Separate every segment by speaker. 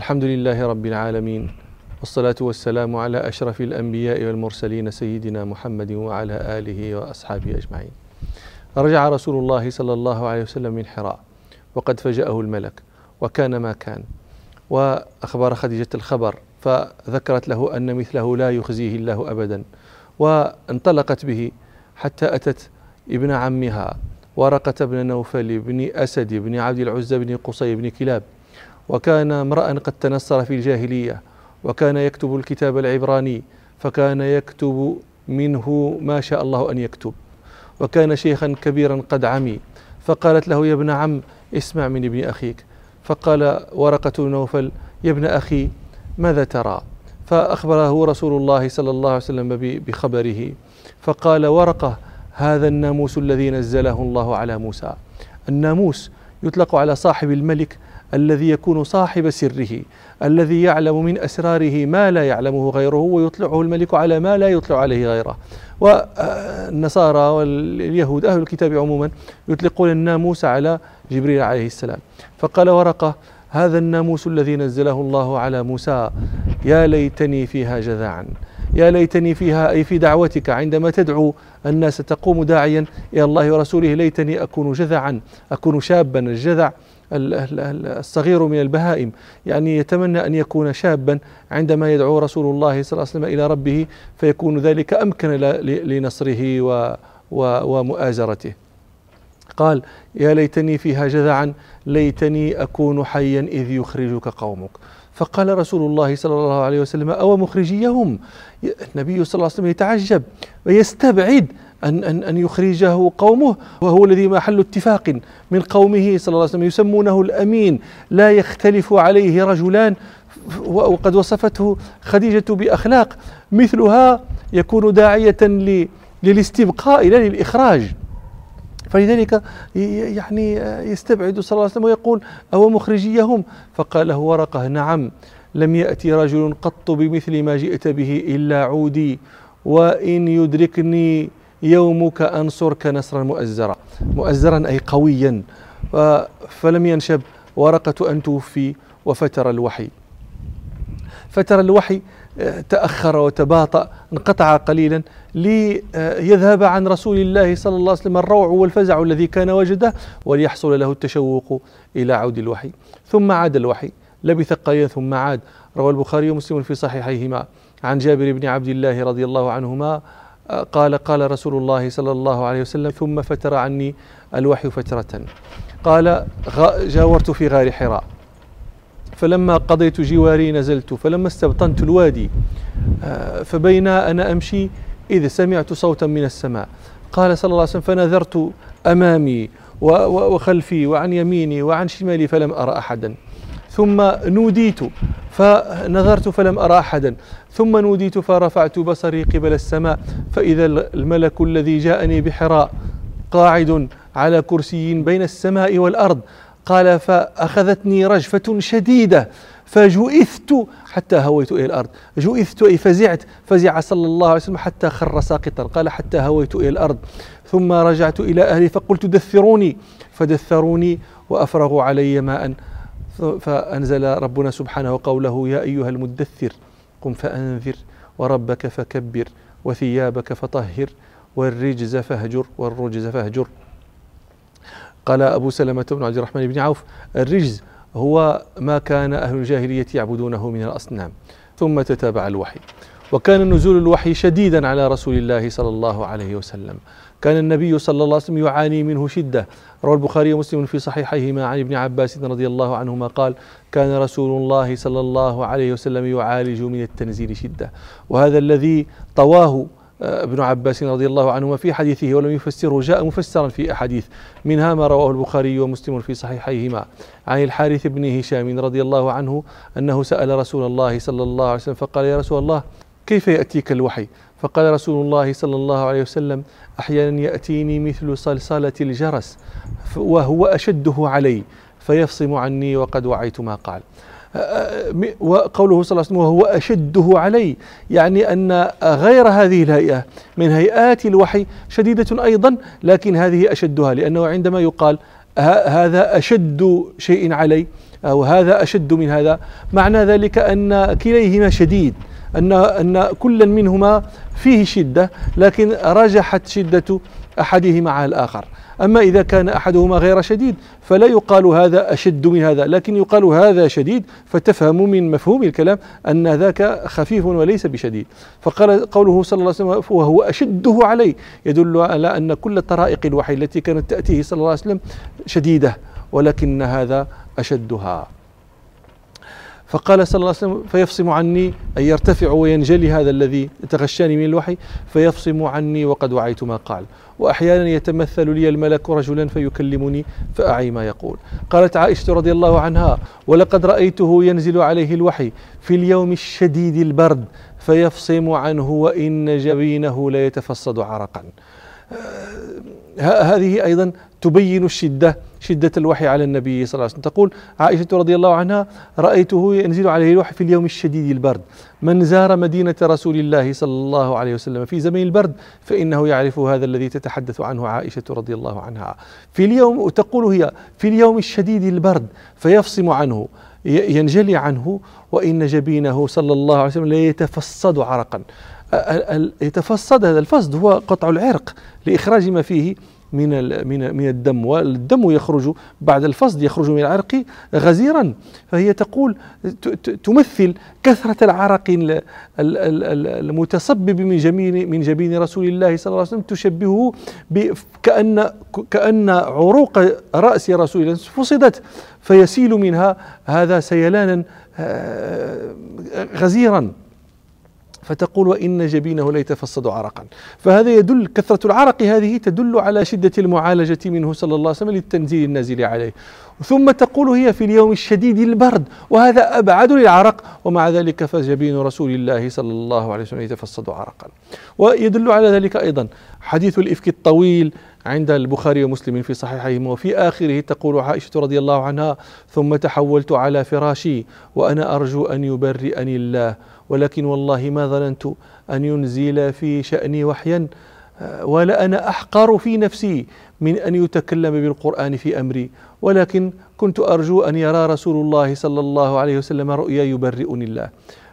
Speaker 1: الحمد لله رب العالمين والصلاة والسلام على أشرف الأنبياء والمرسلين سيدنا محمد وعلى آله وأصحابه أجمعين. رجع رسول الله صلى الله عليه وسلم من حراء وقد فجأه الملك وكان ما كان. وأخبر خديجة الخبر فذكرت له أن مثله لا يخزيه الله أبدا وانطلقت به حتى أتت ابن عمها ورقة بن نوفل بن أسد بن عبد العزى بن قصي بن كلاب وكان امرأ قد تنصر في الجاهلية وكان يكتب الكتاب العبراني فكان يكتب منه ما شاء الله أن يكتب. وكان شيخا كبيرا قد عمي فقالت له يا ابن عم اسمع من ابن أخيك. فقال ورقة نوفل يا ابن أخي ماذا ترى؟ فأخبره رسول الله صلى الله عليه وسلم بخبره. فقال ورقة هذا الناموس الذي نزله الله على موسى. الناموس يطلق على صاحب الملك الذي يكون صاحب سره الذي يعلم من أسراره ما لا يعلمه غيره ويطلعه الملك على ما لا يطلع عليه غيره. والنصارى واليهود أهل الكتاب عموما يطلقون الناموس على جبريل عليه السلام. فقال ورقة هذا الناموس الذي نزله الله على موسى يا ليتني فيها جذعا. يا ليتني فيها أي في دعوتك عندما تدعو الناس تقوم داعيا إلى الله ورسوله ليتني أكون جذعا أكون شابا الجذع الصغير من البهائم. يعني يتمنى أن يكون شابا عندما يدعو رسول الله صلى الله عليه وسلم إلى ربه فيكون ذلك أمكن لنصره ومؤازرته. قال يا ليتني فيها جذعا ليتني أكون حيا إذ يخرجك قومك. فقال رسول الله صلى الله عليه وسلم أو مخرجيهم؟ النبي صلى الله عليه وسلم يتعجب ويستبعد أن, أن, أن يخرجه قومه وهو الذي محل اتفاق من قومه صلى الله عليه وسلم. يسمونه الأمين لا يختلف عليه رجلان وقد وصفته خديجة بأخلاق. مثلها يكون داعية للاستبقاء لا للإخراج. فلذلك يعني يستبعد صلى الله عليه وسلم ويقول أو مخرجيهم؟ فقال له ورقة نعم لم يأتي رجل قط بمثل ما جئت به إلا عودي وإن يدركني يومك أنصرك نصرا مؤزرا. مؤزرا أي قويا. فلم ينشب ورقة أن توفي وفتر الوحي. فتر الوحي تأخر وتباطأ انقطع قليلا ليذهب عن رسول الله صلى الله عليه وسلم الروع والفزع الذي كان وجده وليحصل له التشوق إلى عود الوحي. ثم عاد الوحي لبث قليلا ثم عاد. روى البخاري ومسلم في صحيحيهما. عن جابر بن عبد الله رضي الله عنهما قال قال رسول الله صلى الله عليه وسلم ثم فتر عني الوحي فترة. قال جاورت في غار حراء. فلما قضيت جواري نزلت فلما استبطنت الوادي آه، فبين أنا أمشي إذ سمعت صوتا من السماء. قال صلى الله عليه وسلم فنذرت أمامي وخلفي وعن يميني وعن شمالي فلم أرى أحدا. ثم نوديت فنظرت فلم أرى أحدا. ثم نوديت فرفعت بصري قبل السماء. فإذا الملك الذي جاءني بحراء قاعد على كرسي بين السماء والأرض. قال فأخذتني رجفة شديدة فجئثت حتى هويت إلى الأرض. جئثت أي فزعت فزع صلى الله عليه وسلم حتى خر ساقطا قال حتى هويت إلى الأرض. ثم رجعت إلى أهلي فقلت دثروني فدثروني وأفرغوا علي ماء. فأنزل ربنا سبحانه قوله يا أيها المدثر قم فأنذر وربك فكبر وثيابك فطهر والرجز فاهجر والرجز فاهجر. قال أبو سلمة بن عبد الرحمن بن عوف الرجز هو ما كان أهل الجاهلية يعبدونه من الأصنام ثم تتابع الوحي. وكان نزول الوحي شديدا على رسول الله صلى الله عليه وسلم. كان النبي صلى الله عليه وسلم يعاني منه شدة. روى البخاري ومسلم في صحيحيهما عن ابن عباس رضي الله عنهما قال كان رسول الله صلى الله عليه وسلم يعالج من التنزيل شدة. وهذا الذي طواه ابن عباس رضي الله عنهما في حديثه ولم يفسره جاء مفسرا في أحاديث. منها ما رواه البخاري ومسلم في صحيحيهما. عن الحارث بن هشام رضي الله عنه أنه سأل رسول الله صلى الله عليه وسلم فقال يا رسول الله كيف يأتيك الوحي؟ فقال رسول الله صلى الله عليه وسلم أحيانا يأتيني مثل صلصلة الجرس وهو أشده علي فيفصم عني وقد وعيت ما قال. وقوله صلى الله عليه وسلم وهو أشده علي يعني أن غير هذه الهيئة من هيئات الوحي شديدة أيضا لكن هذه أشدها لأنه عندما يقال هذا أشد شيء علي أو هذا أشد من هذا معنى ذلك أن كليهما شديد أن أن كلا منهما فيه شدة لكن رجحت شدة أحدهما على الآخر. أما إذا كان أحدهما غير شديد فلا يقال هذا أشد من هذا لكن يقال هذا شديد فتفهم من مفهوم الكلام أن ذاك خفيف وليس بشديد. فقال قوله صلى الله عليه وسلم وهو أشده عليه يدل على أن كل طرائق الوحي التي كانت تأتيه صلى الله عليه وسلم شديدة ولكن هذا أشدها. فقال صلى الله عليه وسلم فيفصم عني أي يرتفع وينجلي هذا الذي تغشاني من الوحي فيفصم عني وقد وعيت ما قال. وأحيانا يتمثل لي الملك رجلا فيكلمني فأعي ما يقول. قالت عائشة رضي الله عنها ولقد رأيته ينزل عليه الوحي في اليوم الشديد البرد فيفصم عنه وإن جبينه ليتفصد عرقا. هذه أيضا تبين الشدة شدة الوحي على النبي صلى الله عليه وسلم. تقول عائشة رضي الله عنها رأيته ينزل عليه الوحي في اليوم الشديد البرد. من زار مدينة رسول الله صلى الله عليه وسلم في زمن البرد فإنه يعرف هذا الذي تتحدث عنه عائشة رضي الله عنها. في اليوم تقول هي في اليوم الشديد البرد فيفصم عنه ينجلي عنه وإن جبينه صلى الله عليه وسلم ليتفصد عرقا. يتفصد هذا الفصد هو قطع العرق لإخراج ما فيه من من من الدم. والدم يخرج بعد الفصد يخرج من العرق غزيرا. فهي تقول تمثل كثرة العرق المتصبب من جبين من جبين رسول الله صلى الله عليه وسلم تشبهه كأن كأن عروق رأس رسول الله فصدت فيسيل منها هذا سيلانا آه، غزيرا. فتقول وإن جبينه ليتفصد عرقا. فهذا يدل كثرة العرق هذه تدل على شدة المعالجة منه صلى الله عليه وسلم للتنزيل النازل عليه. ثم تقول هي في اليوم الشديد البرد وهذا أبعد للعرق ومع ذلك فجبين رسول الله صلى الله عليه وسلم يتفصد عرقا. ويدل على ذلك أيضا حديث الإفك الطويل عند البخاري ومسلم في صحيحيهما وفي آخره تقول عائشة رضي الله عنها ثم تحولت على فراشي وأنا أرجو أن يبرئني الله. ولكن والله ما ظننت أن ينزل في شأني وحيا ولا أنا أحقر في نفسي من أن يتكلم بالقرآن في أمري. ولكن كنت أرجو أن يرى رسول الله صلى الله عليه وسلم رؤيا يبرئني الله.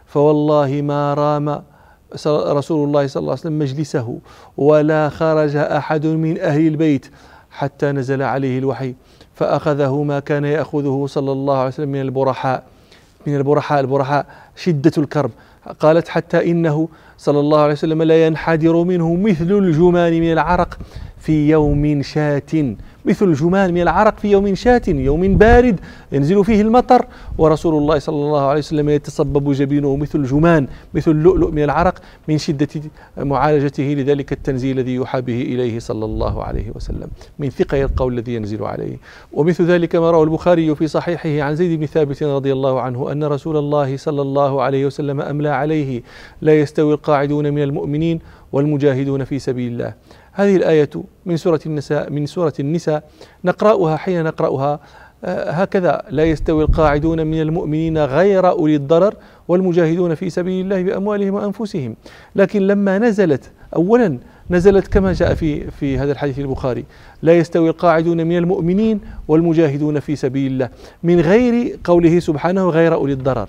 Speaker 1: فوالله ما رام رسول الله صلى الله عليه وسلم مجلسه ولا خرج أحد من أهل البيت حتى نزل عليه الوحي فأخذه ما كان يأخذه صلى الله عليه وسلم من البرحاء من البرحاء البرحاء شدة الكرب. قالت حتى إنه صلى الله عليه وسلم لا ينحدر منه مثل الجمان من العرق في يوم شات مثل الجمان من العرق في يوم شات يوم بارد ينزل فيه المطر. ورسول الله صلى الله عليه وسلم يتصبب جبينه مثل الجمان مثل اللؤلؤ من العرق من شدة معالجته لذلك التنزيل الذي يوحى به إليه صلى الله عليه وسلم. من ثقة القول الذي ينزل عليه. ومثل ذلك ما روى البخاري في صحيحه عن زيد بن ثابت رضي الله عنه أن رسول الله صلى الله عليه وسلم أملى عليه لا يستوي القاعدون من المؤمنين والمجاهدون في سبيل الله. هذه الآية من سورة النساء من سورة النساء. نقرأها حين نقرأها آه، هكذا. لا يستوي القاعدون من المؤمنين غير أولي الضرر والمجاهدون في سبيل الله بأموالهم وأنفسهم. لكن لما نزلت أولا نزلت كما جاء في في هذا الحديث البخاري. لا يستوي القاعدون من المؤمنين والمجاهدون في سبيل الله من غير قوله سبحانه غير أولي الضرر.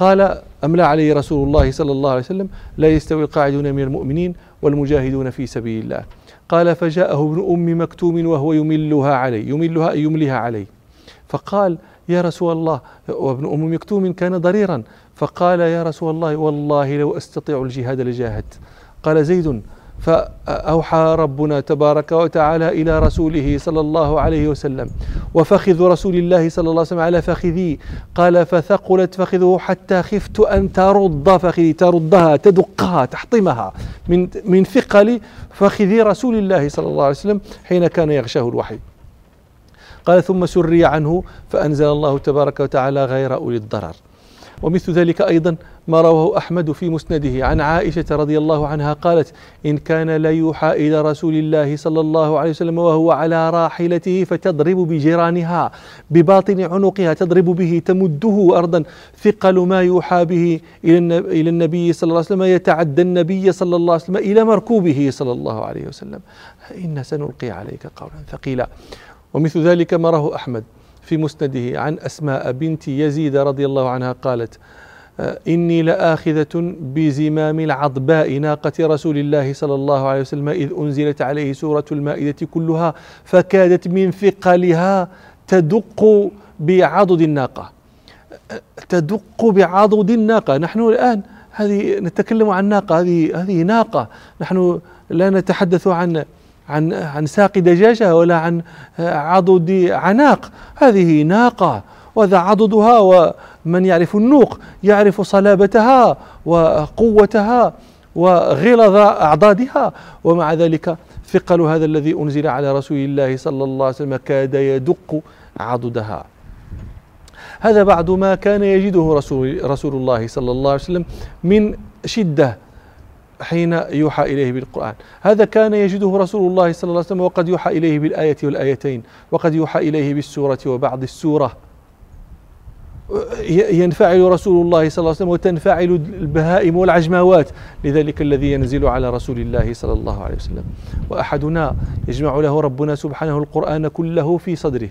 Speaker 1: قال أملى عليه رسول الله صلى الله عليه وسلم لا يستوي القاعدون من المؤمنين والمجاهدون في سبيل الله. قال فجاءه ابن أم مكتوم وهو يملها علي يملها أي يمليها علي. فقال يا رسول الله وابن أم مكتوم كان ضريرا. فقال يا رسول الله والله لو أستطيع الجهاد لجاهدت. قال زيد فأوحى ربنا تبارك وتعالى إلى رسوله صلى الله عليه وسلم وفخذ رسول الله صلى الله عليه وسلم على فخذي. قال فثقلت فخذه حتى خفت أن ترد فخذي. تردها تدقها تحطمها. من من ثقل فخذي رسول الله صلى الله عليه وسلم حين كان يغشاه الوحي. قال ثم سري عنه فأنزل الله تبارك وتعالى غير أولي الضرر. ومثل ذلك أيضا ما رواه أحمد في مسنده. عن عائشة رضي الله عنها قالت إن كان لا يوحى إلى رسول الله صلى الله عليه وسلم وهو على راحلته فتضرب بجيرانها بباطن عنقها تضرب به تمده أرضا. ثقل ما يوحى به إلى النبي صلى الله عليه وسلم يتعدى النبي صلى الله عليه وسلم إلى مركوبه صلى الله عليه وسلم. إن سنلقي عليك قولا ثقيلا. ومثل ذلك ما رواه أحمد. في مسنده عن أسماء بنت يزيد رضي الله عنها قالت إني لآخذة بزمام العضباء ناقة رسول الله صلى الله عليه وسلم إذ أنزلت عليه سورة المائدة كلها فكادت من ثقلها تدق بعضد الناقة. تدق بعضد الناقة. نحن الآن هذه نتكلم عن ناقة. هذه هذه ناقة. نحن لا نتحدث عن عن عن ساق دجاجة ولا عن عضد عناق. هذه ناقة وهذا عضدها ومن يعرف النوق يعرف صلابتها وقوتها وغلظ أعضادها. ومع ذلك ثقل هذا الذي أنزل على رسول الله صلى الله عليه وسلم كاد يدق عضدها. هذا بعد ما كان يجده رسول, رسول الله صلى الله عليه وسلم من شدة حين يوحى إليه بالقرآن. هذا كان يجده رسول الله صلى الله عليه وسلم وقد يوحى إليه بالآية والآيتين وقد يوحى إليه بالسورة وبعض السورة. ينفعل رسول الله صلى الله عليه وسلم وتنفعل البهائم والعجماوات لذلك الذي ينزل على رسول الله صلى الله عليه وسلم. وأحدنا يجمع له ربنا سبحانه القرآن كله في صدره.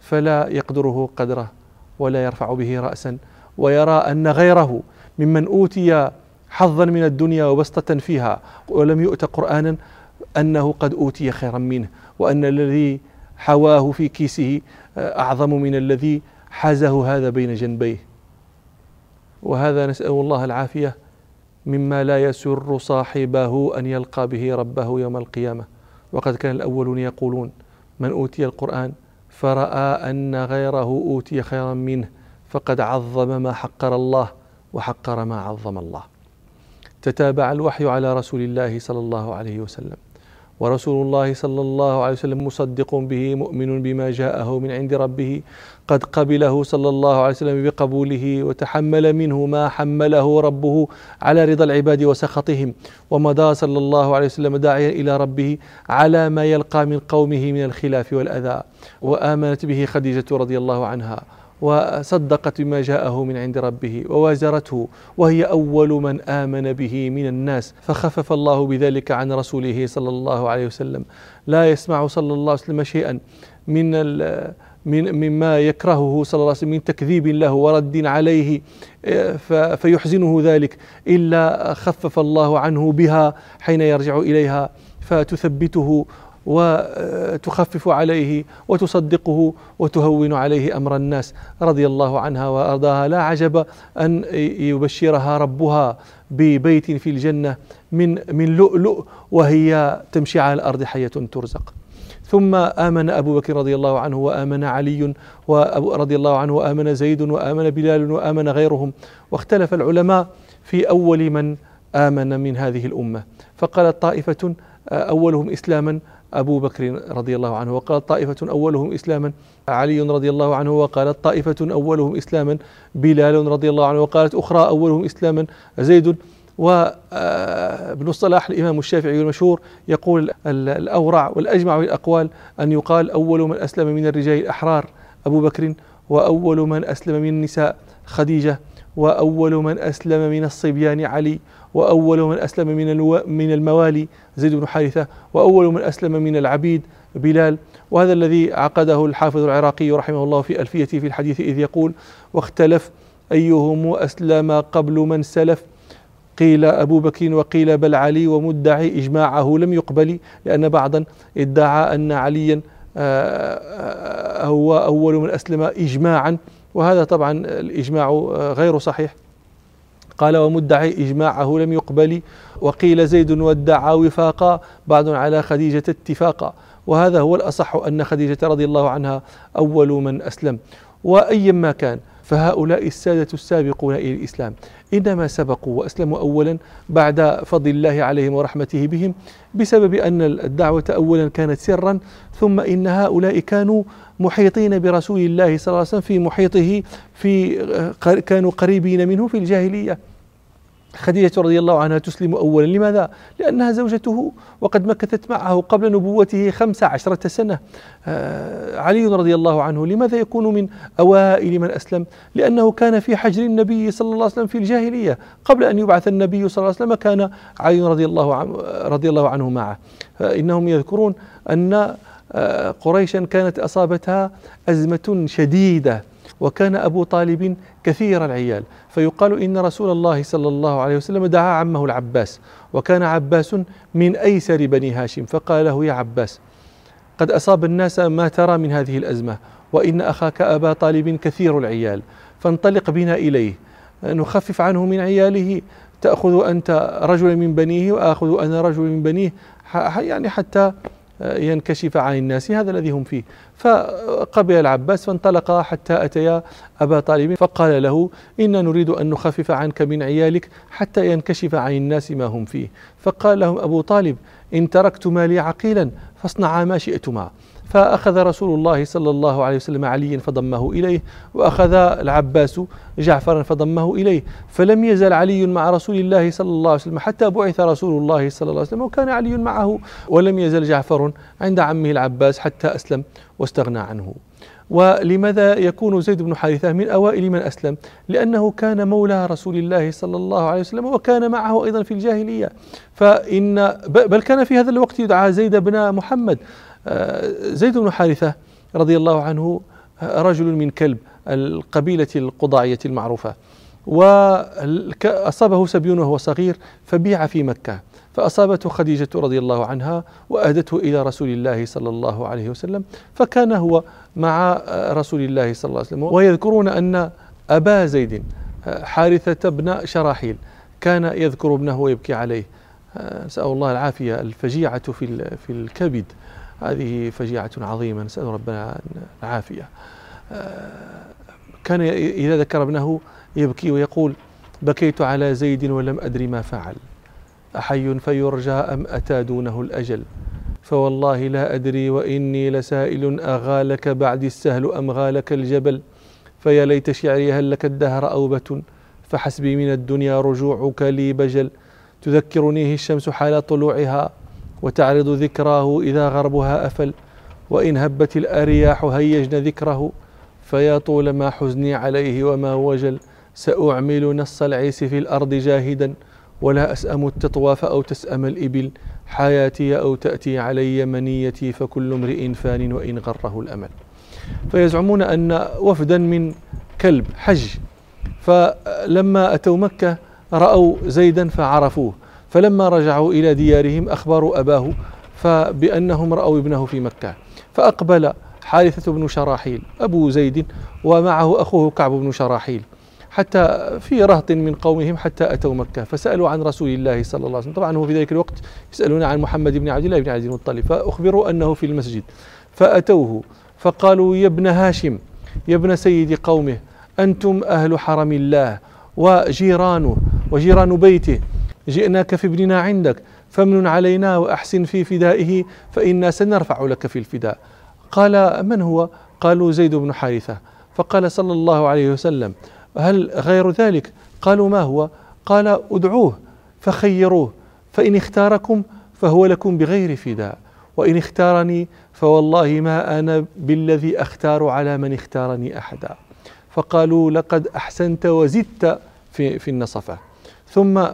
Speaker 1: فلا يقدره قدره ولا يرفع به رأسا ويرى أن غيره ممن أوتي حظا من الدنيا وبسطة فيها. ولم يؤت قرآنا أنه قد أوتي خيرا منه وأن الذي حواه في كيسه أعظم من الذي حازه هذا بين جنبيه. وهذا نسأل الله العافية مما لا يسر صاحبه أن يلقى به ربه يوم القيامة. وقد كان الأولون يقولون من أوتي القرآن فرأى أن غيره أوتي خيرا منه فقد عظم ما حقر الله وحقر ما عظم الله. تتابع الوحي على رسول الله صلى الله عليه وسلم. ورسول الله صلى الله عليه وسلم مصدق به مؤمن بما جاءه من عند ربه. قد قبله صلى الله عليه وسلم بقبوله وتحمل منه ما حمله ربه على رضا العباد وسخطهم. ومضى صلى الله عليه وسلم داعيا إلى ربه على ما يلقى من قومه من الخلاف والأذى. وآمنت به خديجة رضي الله عنها. وصدقت بما جاءه من عند ربه ووازرته وهي أول من آمن به من الناس فخفف الله بذلك عن رسوله صلى الله عليه وسلم. لا يسمع صلى الله عليه وسلم شيئا من من مما يكرهه صلى الله عليه وسلم من تكذيب له ورد عليه فيحزنه ذلك إلا خفف الله عنه بها حين يرجع إليها فتثبته وتخفف عليه وتصدقه وتهون عليه أمر الناس رضي الله عنها وأرضاها. لا عجب أن يبشرها ربها ببيت في الجنة من من لؤلؤ وهي تمشي على الأرض حية ترزق. ثم آمن أبو بكر رضي الله عنه وآمن علي رضي الله عنه وآمن زيد وآمن بلال وآمن غيرهم واختلف العلماء في أول من آمن من هذه الأمة. فقالت طائفة أولهم إسلاما أبو بكر رضي الله عنه وقالت طائفة أولهم إسلاما علي رضي الله عنه وقالت طائفة أولهم إسلاما بلال رضي الله عنه وقالت أخرى أولهم إسلاما زيد وابن الصلاح الإمام الشافعي المشهور يقول الأورع والأجمع الأقوال أن يقال أول من أسلم من الرجال الأحرار أبو بكر وأول من أسلم من النساء خديجة وأول من أسلم من الصبيان علي وأول من أسلم من من الموالي زيد بن حارثة وأول من أسلم من العبيد بلال. وهذا الذي عقده الحافظ العراقي رحمه الله في ألفيته في الحديث إذ يقول واختلف أيهم أسلم قبل من سلف. قيل أبو بكر وقيل بل علي ومدعي إجماعه لم يقبل لأن بعضا ادعى أن عليا آه، آه، هو أول من أسلم إجماعا. وهذا طبعا الإجماع غير صحيح. قال ومدعي إجماعه لم يقبل وقيل زيد وادعى وفاقا بعض على خديجة اتفاقا. وهذا هو الأصح أن خديجة رضي الله عنها أول من أسلم. وأيا ما كان فهؤلاء السادة السابقون إلى الإسلام. إنما سبقوا وأسلموا أولا بعد فضل الله عليهم ورحمته بهم بسبب أن الدعوة أولا كانت سرا ثم إن هؤلاء كانوا محيطين برسول الله صلى الله عليه وسلم في محيطه في كانوا قريبين منه في الجاهلية. خديجة رضي الله عنها تسلم أولا. لماذا؟ لأنها زوجته وقد مكثت معه قبل نبوته خمس عشرة سنة. آه علي رضي الله عنه لماذا يكون من أوائل من أسلم؟ لأنه كان في حجر النبي صلى الله عليه وسلم في الجاهلية. قبل أن يبعث النبي صلى الله عليه وسلم كان علي رضي الله عنه, رضي الله عنه معه. إنهم يذكرون أن آه، قريشا كانت أصابتها أزمة شديدة. وكان أبو طالب كثير العيال. فيقال إن رسول الله صلى الله عليه وسلم دعا عمه العباس وكان عباس من أيسر بني هاشم. فقال له يا عباس قد أصاب الناس ما ترى من هذه الأزمة وإن أخاك أبا طالب كثير العيال. فانطلق بنا إليه. نخفف عنه من عياله. تأخذ أنت رجلا من بنيه وآخذ أنا رجل من بنيه يعني حتى ينكشف عن الناس. هذا الذي هم فيه. فقبل العباس فانطلقا حتى أتيا أبا طالب فقال له إنا نريد أن نخفف عنك من عيالك حتى ينكشف عن الناس ما هم فيه. فقال لهم أبو طالب إن تركت مالي عقيلا فاصنعا ما شئتما. فأخذ رسول الله صلى الله عليه وسلم عليا فضمه إليه وأخذ العباس جعفرا فضمه إليه. فلم يزل علي مع رسول الله صلى الله عليه وسلم حتى بعث رسول الله صلى الله عليه وسلم وكان علي معه ولم يزل جعفر عند عمه العباس حتى أسلم واستغنى عنه. ولماذا يكون زيد بن حارثة من أوائل من أسلم؟ لأنه كان مولى رسول الله صلى الله عليه وسلم وكان معه أيضا في الجاهلية. فإن بل كان في هذا الوقت يدعى زيد بن محمد. زيد بن حارثة رضي الله عنه رجل من كلب القبيلة القضاعية المعروفة. وأصابه سبيون وهو صغير فبيع في مكة. فأصابته خديجة رضي الله عنها وأهدته إلى رسول الله صلى الله عليه وسلم. فكان هو مع رسول الله صلى الله عليه وسلم. ويذكرون أن أبا زيد حارثة بن شراحيل كان يذكر ابنه ويبكي عليه. نسأل الله العافية الفجيعة في الكبد. هذه فجيعة عظيمة نسأل ربنا العافية. كان إذا ذكر ابنه يبكي ويقول بكيت على زيد ولم أدري ما فعل. أحي فيرجى أم أتى دونه الأجل؟ فوالله لا أدري وإني لسائل أغالك بعد السهل أم غالك الجبل. فيا ليت شعري هل لك الدهر أوبة؟ فحسبي من الدنيا رجوعك لي بجل. تذكرنيه الشمس حال طلوعها وتعرض ذكراه إذا غربها أفل وإن هبت الأرياح هيجن ذكره فيا طول ما حزني عليه وما وجل سأعمل نص العيس في الأرض جاهدا ولا أسأم التطواف أو تسأم الإبل حياتي أو تأتي علي منيتي فكل امرئ فان وإن غره الأمل. فيزعمون أن وفدا من كلب حج فلما أتوا مكة رأوا زيدا فعرفوه. فلما رجعوا إلى ديارهم أخبروا أباه فبأنهم رأوا ابنه في مكة فأقبل حارثة بن شراحيل أبو زيد ومعه أخوه كعب بن شراحيل حتى في رهط من قومهم حتى أتوا مكة فسألوا عن رسول الله صلى الله عليه وسلم. طبعا هو في ذلك الوقت يسألون عن محمد بن عبد الله بن عبد المطلب فأخبروا أنه في المسجد فأتوه فقالوا يا ابن هاشم يا ابن سيد قومه أنتم أهل حرم الله وجيرانه وجيران بيته جئناك في ابننا عندك فمن علينا وأحسن في فدائه فإنا سنرفع لك في الفداء. قال من هو؟ قالوا زيد بن حارثة. فقال صلى الله عليه وسلم هل غير ذلك؟ قالوا ما هو؟ قال ادعوه فخيروه فإن اختاركم فهو لكم بغير فداء. وإن اختارني فوالله ما أنا بالذي أختار على من اختارني أحدا. فقالوا لقد أحسنت وزدت في, في النصفة. ثم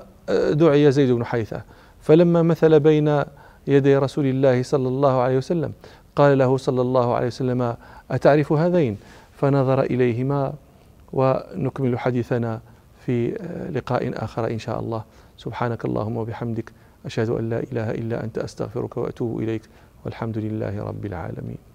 Speaker 1: دعي زيد بن حيثة. فلما مثل بين يدي رسول الله صلى الله عليه وسلم قال له صلى الله عليه وسلم أتعرف هذين؟ فنظر إليهما ونكمل حديثنا في لقاء آخر إن شاء الله. سبحانك اللهم وبحمدك أشهد أن لا إله إلا أنت أستغفرك وأتوب إليك والحمد لله رب العالمين.